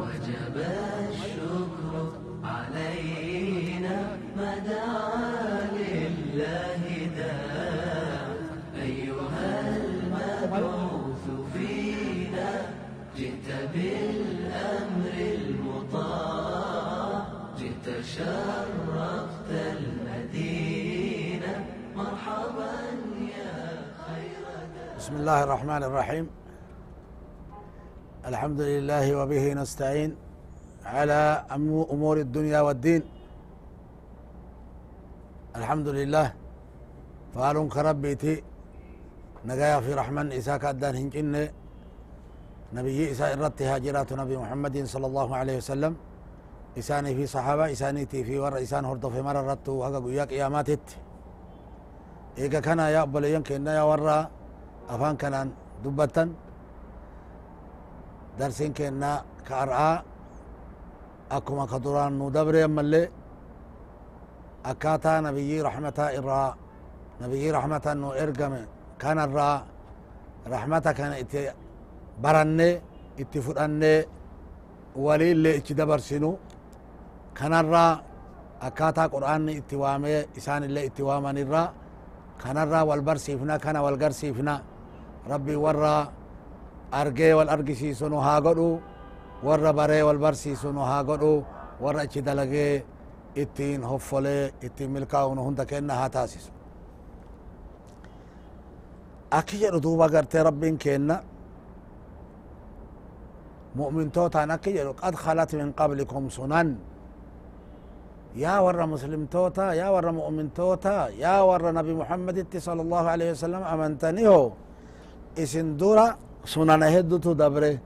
وجب الشكر علينا ما دعا لله داع أيها المبعوث فينا جئت بالأمر المطاع جئت شرفت المدينة مرحبا يا خير بسم الله الرحمن الرحيم الحمد لله وبه نستعين على أمور الدنيا والدين. الحمد لله. فالون كربيتي نجايا في رحمن إساك أدان هنجن. نبي إساء الرت هاجرات نبي محمد صلى الله عليه وسلم. إساني في صحابة إسانيتي في ور إسان هردو في مرة رتو هقا قياك إياماتت إيقا كان يا أبليين كنا يا ورّا afaan kanaan dubbatan darsin kenna ka ar'aa akkuma ka duraan nu dabre ammallee akkaataa nabiyyii raxmataa irraa nabiyyii raxmata nu ergame kanarraa raxmata kana itti baranne itti fudhanne waliillee ichi dabarsinu kanarraa akkaataa qur'aanni itti waamee isaanillee itti waamanirraa kanarraa wal barsiifna kana wal garsiifna rabbi warra argee wal argisiisu nu haa godhu warra baree wal barsiisu nu haa godhu warra ichi dalagee ittiin hoffolee ittiin milkaa'u nu hunda kenna haa taasisu akki jedhu duuba gartee rabbiin kenna mu'mintootaan akki jedhu qad khalat min qablikum sunan yaa warra muslimtoota yaa warra mu'mintoota yaa warra nabi muhammaditti sala allahu alaihi wasalam amantaniho isin dura sunana heddutu dabre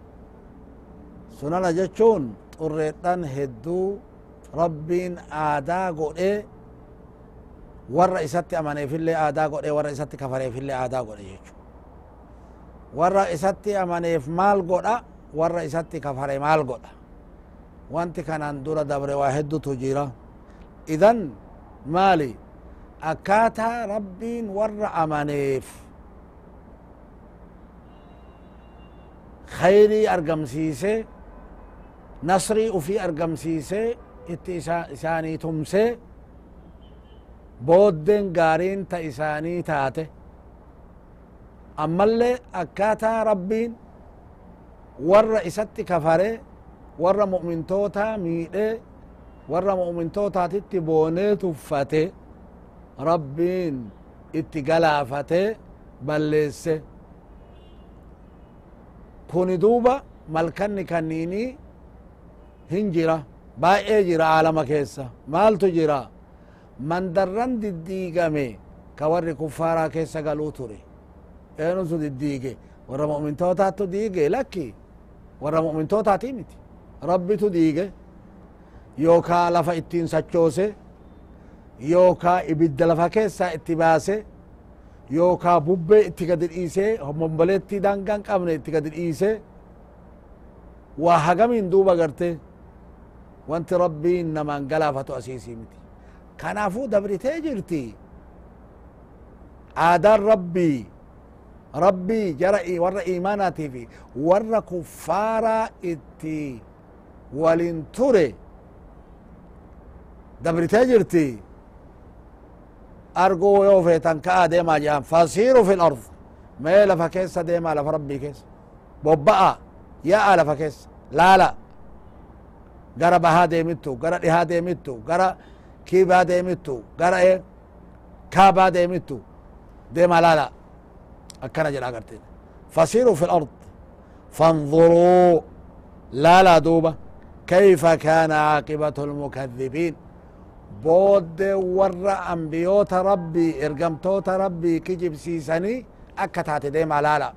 sunana jechuun xurreedhan hedduu rabbiin aadaa godhe warra isatti amaneefillee aadaa godhe warra isatti kafareefillee aadaa godhe jechu warra isatti amaneef maal godha warra isatti kafare maal godha wanti kanan dura dabre waa heddutu jira idan maali akkaataa rabbiin warra amaneef khayrii argamsiise nasrii ufii argamsiise itti isaanii tumse booddeen gaariin ta isaanii taate ammallee akkaataa rabbiin warra isatti kafare warra mu'mintoota miidhe warra mu'mintootaatitti boonee tuffate rabbiin itti galaafate balleesse kuni duuba malkanni kanniini hin jira. Baay'ee jira aalama keessa. Maaltu jira? Mandarran diddiigame ka warri kuffaaraa keessa galuu ture eenutu diddiige? Warra mu'mintootaattu diige lakki. Warra mu'mintootaati miti. Rabbitu diige. Yookaa lafa ittiin sachoose. Yookaa ibidda lafa keessaa itti baase yookaa bubbee itti gadi dhiise momboleetti dangan qabne itti gadi dhiise waa hagamiin duuba garte wanti rabbiin namaan galaafatu asiisii miti kanaafuu dabritee jirti aadaan rabbii rabbii jara warra imaanaatii fi warra kuffaaraa itti walin ture dabritee jirti أرجو يوفي تنكا ديما جان فصيروا في الأرض. ما لف كيس ديما لف ربي كيس. ببقى يا ألف كيس. لا لا. قرأ بها ديمتو قرأ لها ديمتو قرأ كيبا ديمتو قرأ إيه؟ كابا ديمتو ديما لا لا. أكنا جل أقرتين. فصيروا في الأرض. فانظروا. لا لا دوبة كيف كان عاقبة المكذبين؟ Boodde warra ambiyoota rabbii ergamtoota rabbii kijibsiisanii akka taate deema laala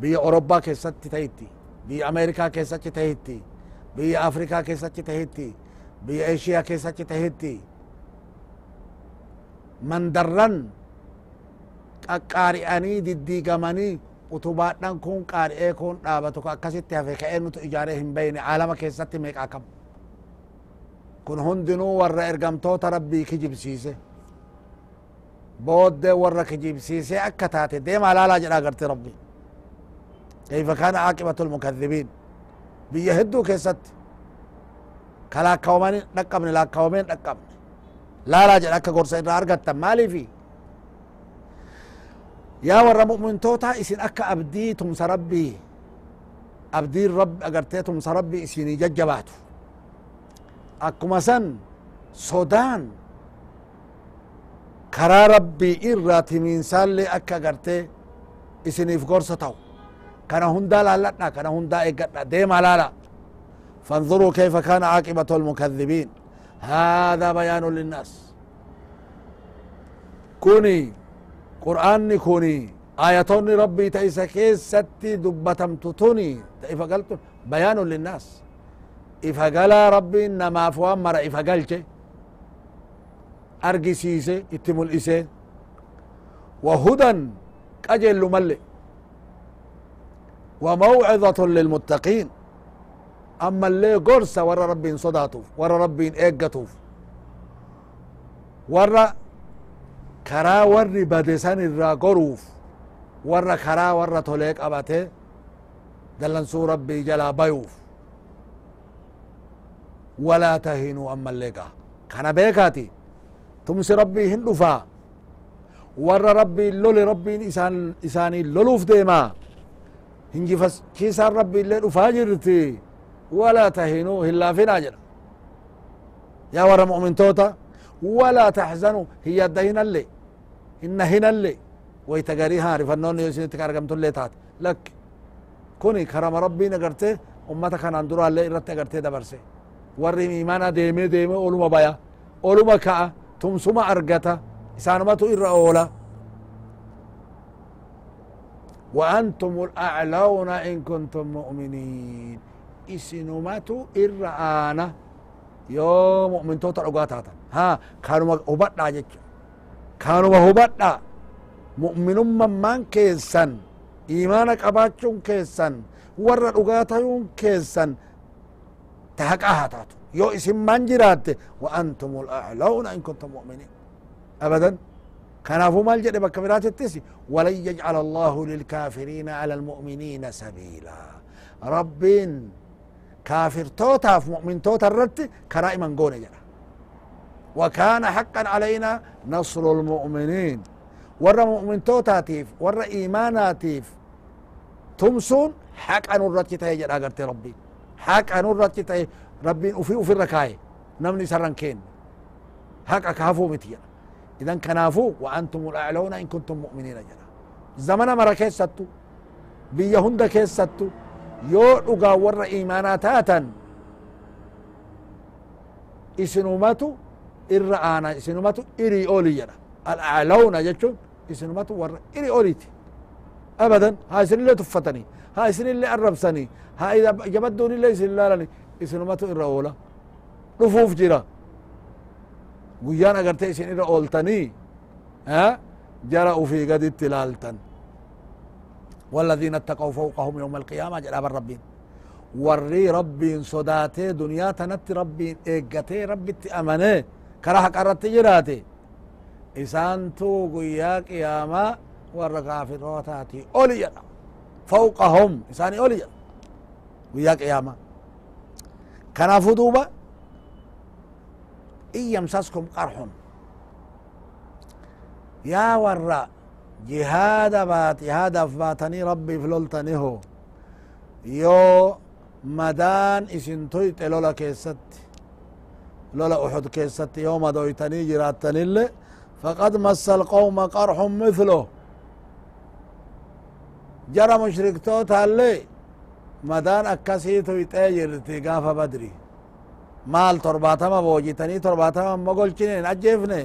biyya orobbaa keessatti tahitti biyya ameerikaa keessatti tahitti biyya afrikaa keessatti tahitti biyya eshiyaa keessatti tahitti mandarran qaqqaari'anii diddiigamanii utubaadhan kun qaari'ee kun dhaabatu ka akkasitti hafe ka'ee nutu ijaaree hin beyne aalama keessatti meeqaa kam kun hundinuu warra ergamtoota rabbii kijibsiise. بود ورك جيب سيسي أكتاتي ديما لا لا جرا قرتي ربي كيف كان عاقبة المكذبين بيهدو كيست كلا كوماني نقبني لا كومين نقبني لا لا جرا كقرص إرى أرقت مالي في يا ور مؤمن توتا إسن أكا أبدي تمس ربي أبدي الرب أقرتي تمس أكما سن سودان karaa rabbii irraati miinsaallee akka gartee isiniif gorsa ta'u kana hundaa laalladha kana hundaa eeggadha deema laala فانظروا كيف كان عاقبة المكذبين. هذا بيان للناس. كوني قرآن كوني آياتون ربي تيسا كيستي دبتم تتوني قلت بيان للناس. إفا قال ربي إنما فوان مرة إفا قلت argisiise itti mul'ise وهدى قجل ملئ وموعظة للمتقين. أما اللي قرصة ورا ربي صداتوف ورا ربي إيقتوف ورا كرا وري بدسان الرا قروف. ورا كرا ورا توليك أباته دلنسو ربي جلا بيوف ولا تهينوا أما اللي كان بيكاتي. تمس ربي هن دفا ور ربي لول ربي إسان إساني لولوف ديما. هنجي فس كيسان ربي اللي دفا جرتي ولا تهينوا هلا فينا جرا. يا ور مؤمن توتا. ولا تحزنوا. هي الدهين اللي. إن هنا اللي. ويتقاريها رفنون يوسين تكارقم تولي تات لك. كوني كرم ربي نقرته أمتا كان اندرا اللي إرت نقرته دبرسي. ورّي إيمانا ديمي ديمي أولما بايا أولما كأ tumsuma argata isaanumatu irra oola وأنتم الأعلون إن كنتم مؤمنين إسنمتو إر آنا يو مؤمن توتا رقاتاتا ها كانوا هبطا جيش كانوا هبطا مؤمن من كيسن إيمانك أباتشون كيسن ورى رقاتيون كيسن تهكاها تاتو يو اسم من وأنتم الأعلون إن كنتم مؤمنين أبدا كنافو مال جد التسي ولن يجعل الله للكافرين على المؤمنين سبيلا۔ ربين كافر توتا في مؤمن توتا الرت كرائما قون جرا وكان حقا علينا نصر المؤمنين۔ ور مؤمن توتاتيف ور إيماناتيف تمسون حق أن الرت تهجر أقرت ربي حق أن الرت تهجر ربين وفي وفي الركاي نمني سرن كين هكا كافو متيا إذا كنافو وأنتم الأعلون إن كنتم مؤمنين جرا زمن مرة كيستو بيا هند كيستو يو دغا ور إيماناتاتا إسنوماتو إرآنا إسنوماتو إري أولي جرا الأعلون جتشون إسنوماتو ور إري أوليتي أبدا هاي سن اللي تفتني هاي سن اللي أربسني هاي إذا جبدوني اللي سن isinumatu irra oola dhufuuf jira guyyaan agarte isin irra ooltanii jara ufii gaditti ilaaltan والذين اتقوا فوقهم يوم القيامة جلاب الربين وري ربي صداتي دنيا تنت ربي إيقتي ربي تأمني كراها قررت جراتي. إسانتو قيا قياما ورقا في الروتاتي. أولي فوقهم. إساني أولي وياك قيامة. كان فدوبة إن يمسسكم قرح يا وراء جهاد بات جهاد فباتني ربي فلولتني هو. يو مدان إسن تويت لولا كيست. لولا أحد كيست. يوم دويتني جراتني اللي. فقد مس القوم قرح مثله. Jara mushriktootallee madaan akkasii tuyxee jirti gaafa badri maal torbaatama boojitanii torbaatama ammo golchine hin ajjeefne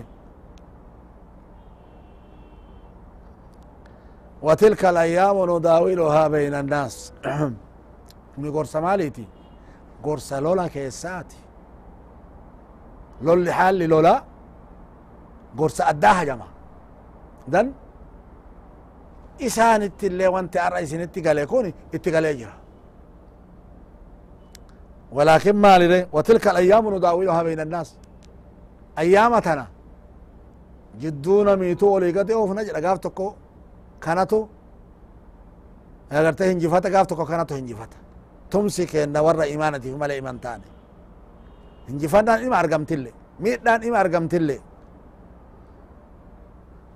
وتلك الأيام نداولها بين الناس ni gorsa maaliiti gorsa lola keessaati lolli haalli lola gorsa addaa hajama dan illee wanti ar'a isinitti gale kun itti galee jira ولكن ما لدي وتلك الأيام نداولها بين الناس أيامتنا jidduu namiitu olii gadi oofna jedha gaaf tokko kanatu agarte hinjifata gaaf tokko kanatu hinjifata tumsi kenna warra imaanatiif male iman taane hinjifannaan ima argamtille miidhaan ima argamtille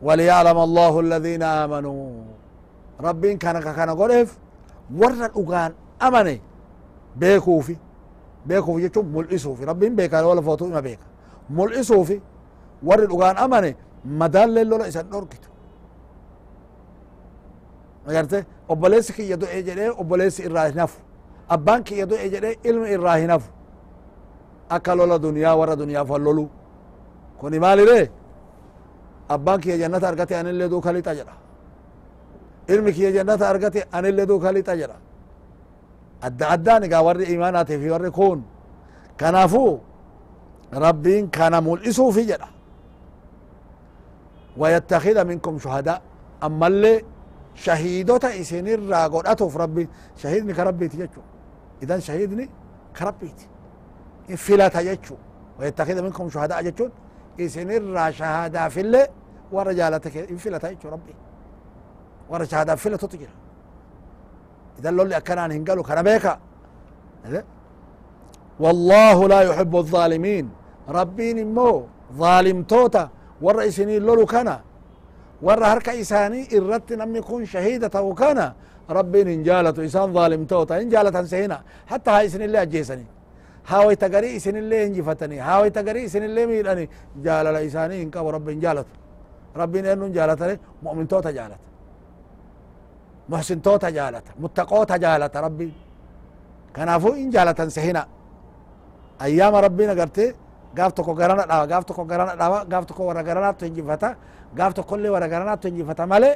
وليعلم الله الذين آمنوا ربين كان كان قرف ورا الأغان أمني بيكو في بيكو في جتشو ملئسو في ربين بيكا ولا فوتو ما بيكا ملئسو في ورا الأغان أمني مدال agarte obboleessi kiyya du'e jedhee obboleessi irraa hinafu abbaan kiyya du'e jedhee ilmi irraa hinafu akka lola duniyaa warra duniyaaf wal lolu kuni maalire abbaan kiyya jannata argate anillee duuka lixa jedha ilmi kiyya jannata argate anillee duuka lixa jedha adda addaan egaa warri imaanaati fi warri kun kanaafu rabbiin kana mul'isuufi jedha wayattakhida minkum shuhadaa ammallee shahiidota isinirraa godhatuuf rabbi shahidni ka rabbiiti jechu idan shahidni ka rabbiiti filata jechu wayattakhida minkum shuhadaa jechuun isinirraa shahaadaafillee warra jaalata in filata jechu rabbi warra shahaadaaf filatutu jira idan lolli akkanaan hin galu kana beeka والله لا يحب الظالمين. ربين مو ظالمتوتا ور إسني لولو كان. ور هركا إساني إرت نمي كون شهيدة وكان ربين إن جالت إسان ظالمتوتا إن جالت حتى هاي إسن الله أجيسني. هاوي تقري إسن الله إنجفتني هاوي تقري إسن الله ميلأني. جال إساني إن كاب رب جالت. ربين إنو جالت مؤمن توتا جالت. محسن توتا جالت متقوتا جالت ربي كنافو إن جالت سهنا ayyaama rabbiin agarte gaaf tokko garana dhawa gaaf tokko garana dhawa gaaf tokko warra garanattu hinjifata gaaf tokko illee warra garanattu hinjifata male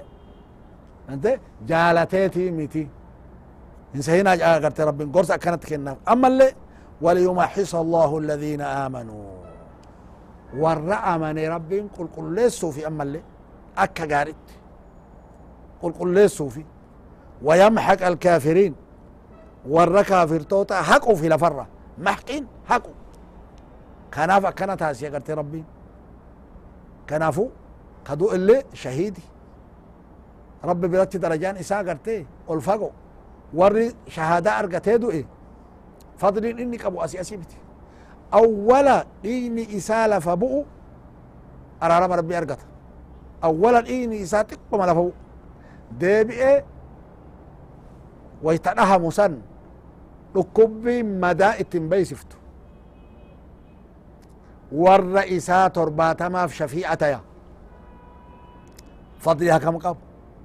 ante jaalateeti miti hinsahina agarte rabbin gorsa akkanatti kennaaf ammallee waliyumaxisa allahu alladina aamanuu warra amane rabbiin qulqulleessuufi ammallee akka gaaritti qulqulleessuufi ويمحق الكافرين warra kaafirtoota haquufi lafarra محقين حقو كناف أكنا تاسي قرتي ربي. كنافو. كدو اللي شهيدي. ربي برتي درجان إساء قرتي والفقو وري شهادة أرقتي إيه. فضل إني كبو أسي أسيبتي أولا إني إساء لفبؤ. أرارم ربي أرقت. أولا إني إساء تقوم لفبؤ. ديبئ ويتنهموا سن ركبي مداء بيسفت. والرئيسات ارباتما في شفيعتيا. فضلها كم قو؟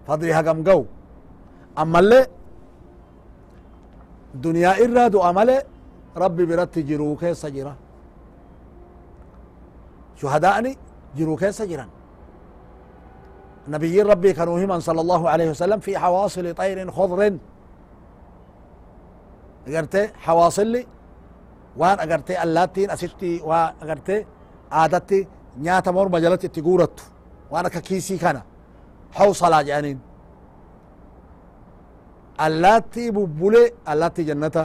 فضلها كم قو؟ اما اللي دنيا إرادو أملي ربي برت جروك سجرا شهداءني جروك سجرا نبي ربي كانوا صلى الله عليه وسلم في حواصل طير خضر. Agarte hawaasilli waan agarte allaattiin asitti waa agarte aadatti nyaata morma jalatti itti guurattu waan akka kiisii kana hawsalaa jedhaniin allaattii bubbule allaattii jannata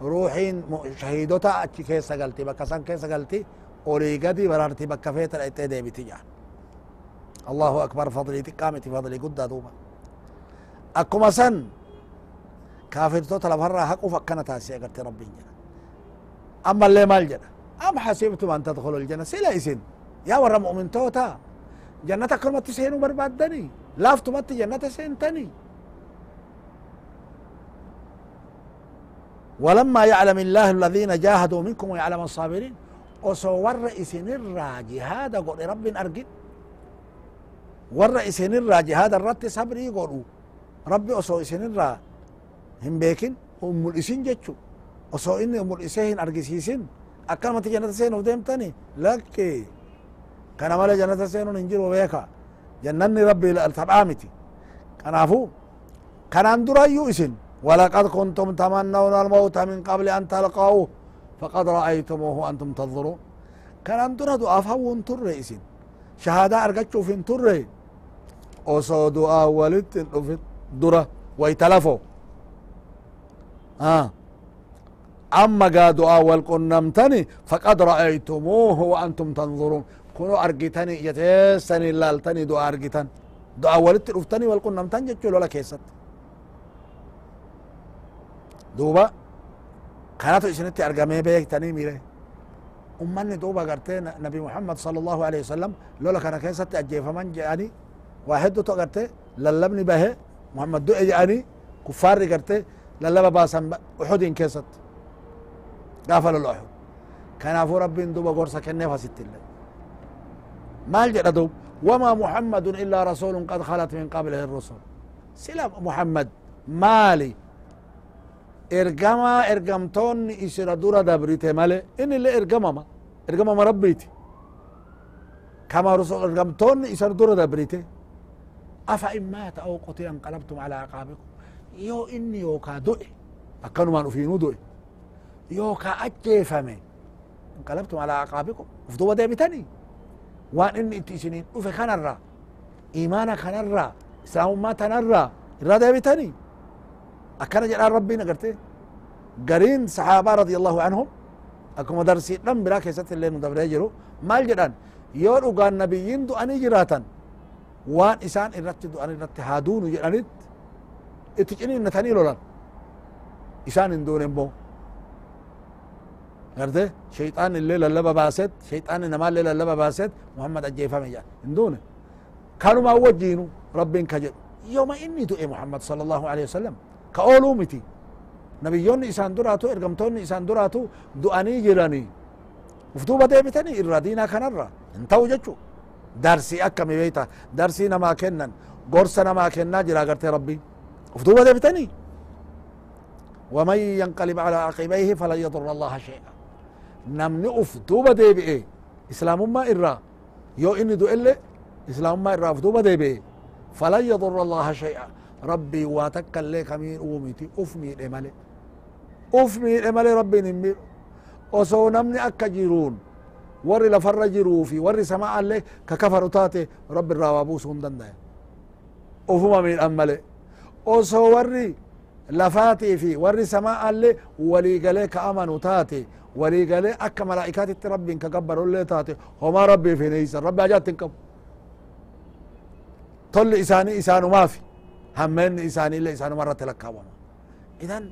ruuxiin shahiidota achi keessa galti bakka san keessa galti olii gadi bararti bakka feeta dhayxee deebiti jedhan allahu akbar fadlii xiqqaamiti fadlii guddaa duuba كافرتوتا لفرا حقوف أكنا تاسي أغرت ربي جنا أما اللي مال جنا أم حسبتم أن تدخلوا الجنة؟ سلا إسن يا ورا مؤمن توتا. جنة كلمة سينو بربادني لافتو مت جنة سينتني ولما يعلم الله الذين جاهدوا منكم ويعلم الصابرين osoo warra isinirraa jihaada godhe rabbin argin warra isinirraa jihaada irratti sabrii godhu rabbi osoo isinirraa هم بيكن هم ملئسين جتشو وصو إن ملئسين أرقسيسين أكال متى جنة سينو ديم تاني لك كان مالا جنة سينو ننجر وبيكا جنن ربي لألتبعامتي كان أفو كان أندر يوسن ولقد كنتم تمنون الموت من قبل أن تلقوه فقد رأيتموه أنتم تنظرون كان أندر دو أفو انتر رئيسين شهادة أرقشو فين تر وصو دو أولت دره ويتلفوا أما قادوا أول قنمتني فقد رأيتموه وأنتم تنظرون. كنو أرجتني يتسني لالتني دو أرجتن دو أولت رفتني والقن نمتن جتشو لولا كيست دوبا كانت إسنتي أرجمي بيك تاني ميري. أمني دوبا قرتين نبي محمد صلى الله عليه وسلم لولا كان كيست أجيف من جاني. واحد تو قرتي للبني به محمد دو جاني كفار قرتي للبا باسم أحد كيست قافل الأحد كان أفو ربي دوبا قرصة كنفها ست الله جرى دوب وما محمد إلا رسول قد خلت من قبله الرسل. سلا محمد مالي. ارجما ارجمتون إسر دورا دبريت مالي. ان اللي ارجمما ارجمما ربيتي. كما رسول ارجمتون إسر دورا دبريت. افا ان مات أو يو اني يوكا دوئ اكنوا ما نفينو دوئ يوكا اجيفمي انقلبتم على عقابكم افضوا ديبتني waan inni itti isinin dhufe kanarra imaana kanarra islaamummaa tanarra irraa deebitanii akkana jedhaan rabbiin agarte gariin saxaabaa radi allahu anhum akkuma darsiidhan biraa keessatti illee nu dabree jiru maal jedhan yoo dhugaan nabiyyiin du'anii jiraatan waan isaan irratti du'an irratti haa duunu itti ciniinnatanii lolan isaan hin duune immoo garte shayxaan illee lallaba baaset shayxaan namallee lallaba baaset muhammad ajjeefame jedhan hin duune kanumaa wajjiinu rabbiin ka jedhu yooma inni du'e muhammad sala allahu alehi wasalam ka ooluu miti nabiyyoonni isaan duraatu ergamtoonni isaan duraatu du'anii jiranii uf duuba deebitanii irra diinaa kanarra hin ta'u jechu darsii akkami beeyta darsii namaa kennan gorsa namaa kennaa jira agartee rabbiin uf duuba deebitanii ومن ينقلب على عقبيه فلن يضر الله شيئا deebi'e islaamummaa irraa yoo inni du'elle islaamummaa irraa uf duuba deebi'e falan yadurra allaha shay'a rabbii waa takka illee kamiin uumiti uf miidhe male uf miidhe male rabbiin hin miidhu osoo namni akka jiruun warri lafarra jiruu fi warri sama'allee ka kafaru taate rabbi irraa waa buusuu hin danda'e ufuma miidhan male osoo warri lafaatii fi warri sama'allee waliigalee ka amanu taate waliigalee akka malaa'ikaatitti rabbiin ka gabbarollee taate homaa rabbiif hin eeysan rabbi ajaatti hin qabu tolli isaanii isaanumaafi hammeenni isaaniillee isaanuma irratti lakkaawama idan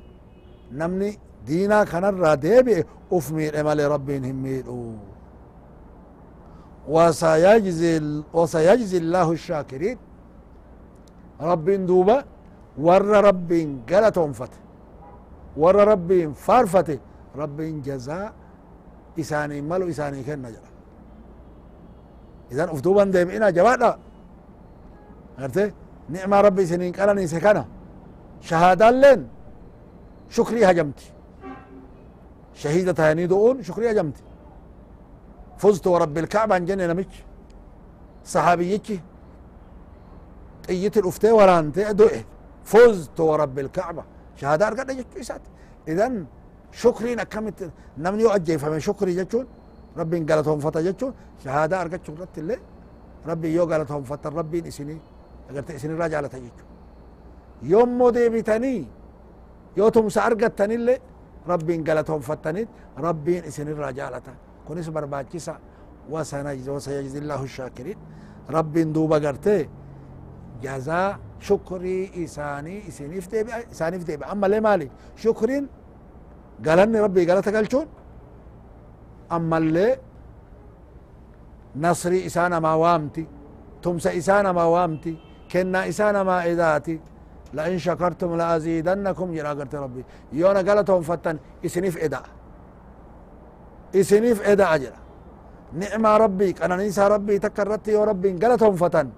namni diinaa kanarraa deebi'e uf miidhe malee rabbiin hin miidhu وسيجزي الله الشاكرين ربين دوبا ور ربين قلتهم فته ور ربين فارفته ربين جزاء إساني ملو إساني كنا جرا إذن أفتوبا ديمئنا جوادا غرتي نعمة ربي سنين قالني سكنا شهادة لين شكري هجمتي. شهيدة هاني دؤون شكري هجمتي. فزت ورب الكعبة عن جنة نمج. صحابيتي طيت الأفتي ورانتي دوئه فزت ورب الكعبة. شهادة أرقد جيسات إذن شكري نكمت نمني يؤجي فمن شكري جتشون ربي قالتهم فتا جتشون شهادة أرقد شكرت اللي ربي يو قالتهم فتا. ربي إسني أقرت إسني راجعة جتشون يوم مو ديبتني يو تمسا أرقدتني اللي ربي قالتهم فتني ربي إسني راجعة kunis barbaachisa wasayajzi illahu shaakiriin rabbiin duuba gartee jazaa shukrii isaanii isiniif deebi'a isaaniif deebi'a ammallee maali shukriin galanni rabbii galata galchuun ammallee nasrii isaa namaa waamti tumsa isaa namaa waamti kennaa isaa namaa edaati لئن شكرتم لأزيدنكم جرا قرت ربي يونا قالتهم فتن إسنيف إداء isiniif eda'a jedha nicmaa rabbii qananiisaa rabbii takka irratti yoo rabbiin galatonfatan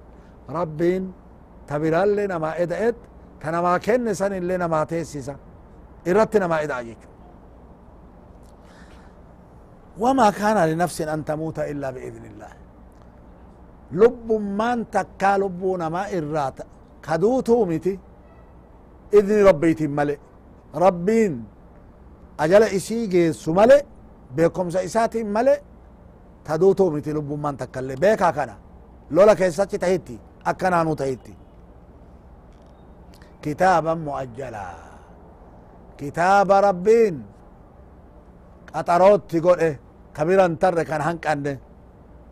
rabbiin ta biraallee namaa eda'et ta namaa kenne san illee namaa teessisa irratti namaa eda'a jechu وما كان لنفس أن تموت إلا بإذن الله لب من تكا لبونا ما إرات كدوتو متي إذن ربيتي ملئ ربين أجل إسي جيسو ملئ beekomsa isaatiin male taduutuu miti lubbummaan takkaillee beekaa kana lola keessachi tahitti akkanaanuu tahitti kitaaban mu'ajjalaa kitaaba rabbiin qaxarootti godhe kabiran tarre kan hanqanne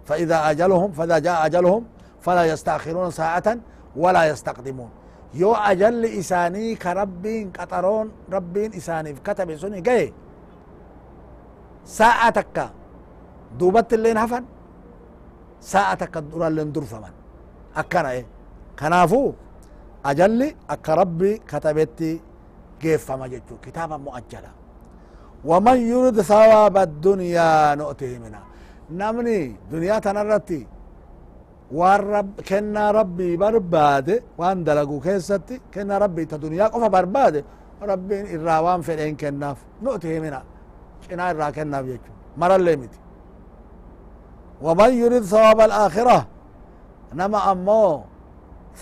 فإذا أجلهم فإذا جاء أجلهم فلا يستأخرون ساعة ولا يستقدمون. يو أجل إساني كربين قطرون ربين إساني. كتب سني جاي. ساعة تكا دوبت اللي تكا درا اللي ندرفمن أكنا إيه؟ كنافو. أجل أكا ربي كتبتي كيف فما جتو كتابا مؤجلا ومن يرد ثواب الدنيا نؤته منها نمني دنيا تنرتي rab kennaa rabbii barbaade waan dalagu keessatti kennaa rabbii ta duniyaa qofa barbaade rabbiin irraa waan fedheen kennaaf nuti himina cinaa irraa kennaaf jechu marallee miti waman yurid sawaaba alaakhira nama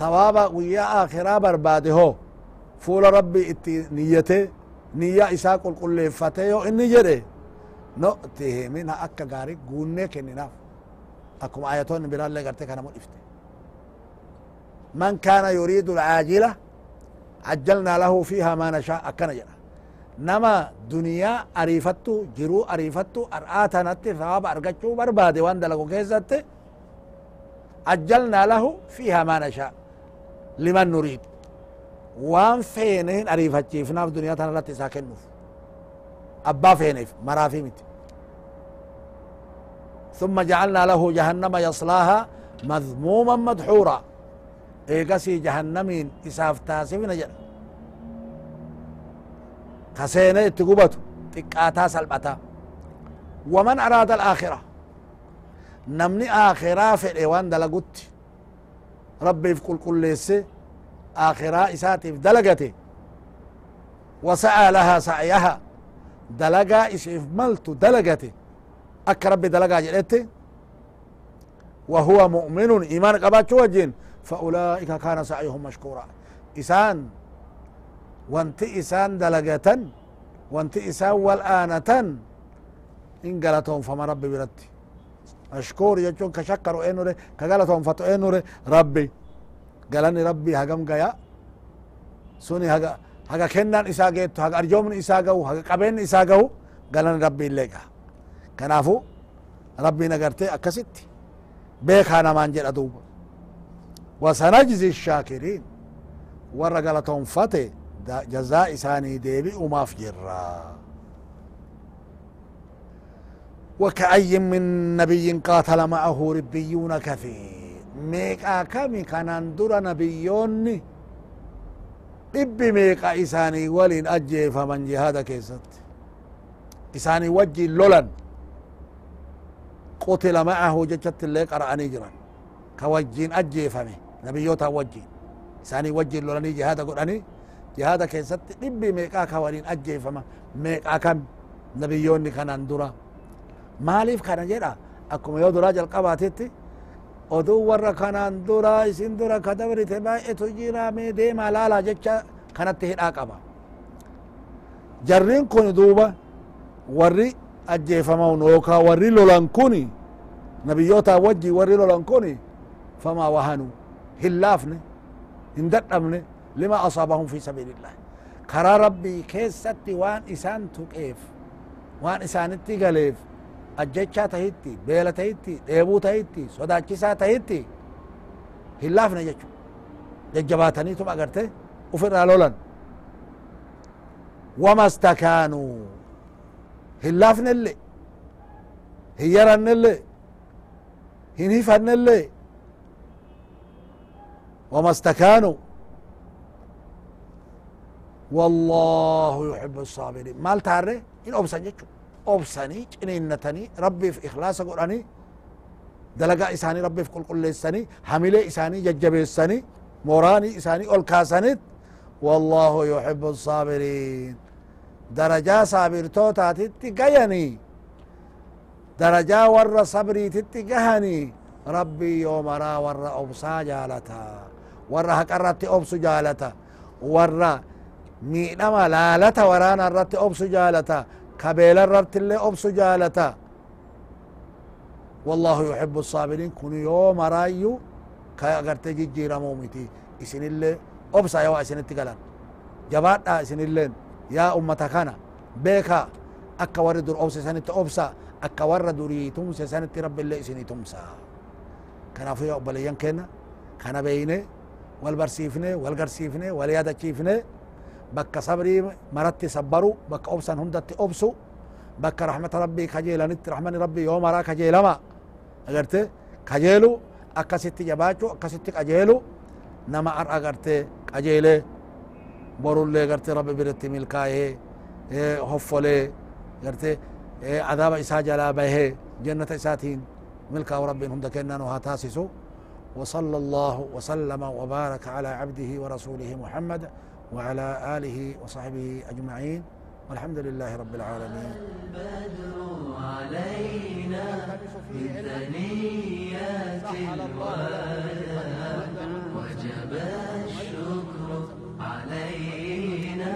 ammoo sawaaba guyyaa aakhiraa barbaade ho fuula rabbii itti niyyate niyya isaa qulqulleeffate yo inni jedhe nu'ti himina akka gaari guunnee kenninaaf akkuma ayatoonni biraallee gartee kana mudhifte man kaana yuriidu alcaajila عجلنا له فيها ما نشاء أكنا جرا نما دنيا أريفتو جرو أريفتو أرآتا نتي ثواب بربادي وان دلقو كيزت عجلنا له فيها ما نشاء لمن نريد. وان فينهن أريفتشي فناف دنيا تنالتي ساكنوف أبا فينيف مرافي متي ثم جعلنا له جهنم يصلاها مذموما مدحورا. ايقسي جهنمين إساف تاسفنا جل كسينة تقبتو تقاتا سلبتا. ومن أراد الآخرة؟ نمني آخرة في الإيوان دلقوت. ربي في كل ليسي آخرة إساتي في دلقتي. وسعى لها سعيها دلقا إسيف ملتو دلقتي. akka rabbi dalagaa jedhetti وهو مؤمن إيمان قباتشو وجين. فأولئك كان سعيهم مشكورا. إسان وانت إسان دلقة وانت إسان والآنة إن قالتهم فما ربي برتي. مشكور يجون كشكروا إنوري كقالتهم فتو إنوري ربي قالني ربي هقم قيا سوني هقا هقا كنان إسا قيتو هقا أرجومن إسا قو هقا قبين إسا قو قالني ربي الليقا kanaafu rabbiin agartee akkasitti beekaa namaan jedha duuba wasanajzi shaakiriin warra galatoonfate jazaa isaanii deebi'umaaf jirra وكأي من نبي قاتل معه ربيون كثير. ميقا كمي كان در نبيوني إبي ميقا إساني ولين أجي فمن جهاد كيست. إساني وجي لولن. قتل معه ججت اللي قرأني جرا كوجين أجي فمي. نبيوتا وجين. إساني وجي لولني جهاد قرأني. جهاد كيست. إبي ميقا كوالين أجي فما. ميقا كم. نبيوني كان درا maaliif kana jedha akkuma yoo duraa jalqabaatetti oduu warra kanaan dura isin dura ka dabrite baay'etu jira mee deemaa laalaa jecha kanatti hidhaa qaba jarriin kun duuba warri ajjeefamaun yookaa warri lolan kun nabiyyootaa wajji warri lolan kun famaa wahanu hin laafne hin dadhabne lima asaabahum fi sabiilillah karaa rabbii keessatti waan isaan tuqeef waan isaanitti galeef ajjechaa tahitti beela tahitti dheebuu tahitti sodaachisaa tahitti hin laafne jechu jajjabaataniitum agarte ufirraa lolan wama stakaanuu hin laafnelle hin yarannelle hin hifannelle wama stakaanuu والله يحب الصابرين مال تاري إن أبسن جيتشو obsanii ciniinnatanii rabbiif ikhlaasa godhanii dalagaa isaanii rabbiif qulqulleessanii hamilee isaanii jajjabeessanii mooraanii isaanii ol kaasanit wallahu yuxibu saabiriin darajaa saabirtootaatitti gayanii darajaa warra sabriititti gahanii rabbii yoo maraa warra obsaa jaalata warra haqarratti obsu jaalata warra miidhama laalata waraana irratti obsu jaalata كبيل الربت اللي أبسو جالتا. والله يحب الصابرين كن يوم رايو كأغرت جيجيرا مومتي. إسن اللي أبسا يوا إسن التقلان. جبات إسن اللين يا أمتا كان. بيكا. أكا ورد أبسا سنة durii tumse sanitti rabbi illee isinii tumsa kanaafuu yaa obboleeyyan kenna kana beeyne wal barsiifne wal garsiifne wal yaadachiifne bakka sabrii maratti sabbaru bakka obsan hundatti obsu bakka rahmata rabbii kajeelanitti rahmani rabbii yoo maraa kajeelama agarte kajeelu akkasitti jabaachu akkasitti qajeelu nama ar agarte qajeele borullee garte rabbi biratti milkaa'ee hoffolee garte عذاب إساء جلا به جنة إساتين ملكا ورب هم دكنا وهاتاسسو وصلى الله وسلم وبارك على عبده ورسوله محمد وعلى آله وصحبه أجمعين والحمد لله رب العالمين. البدر علينا الوداع وجب الشكر علينا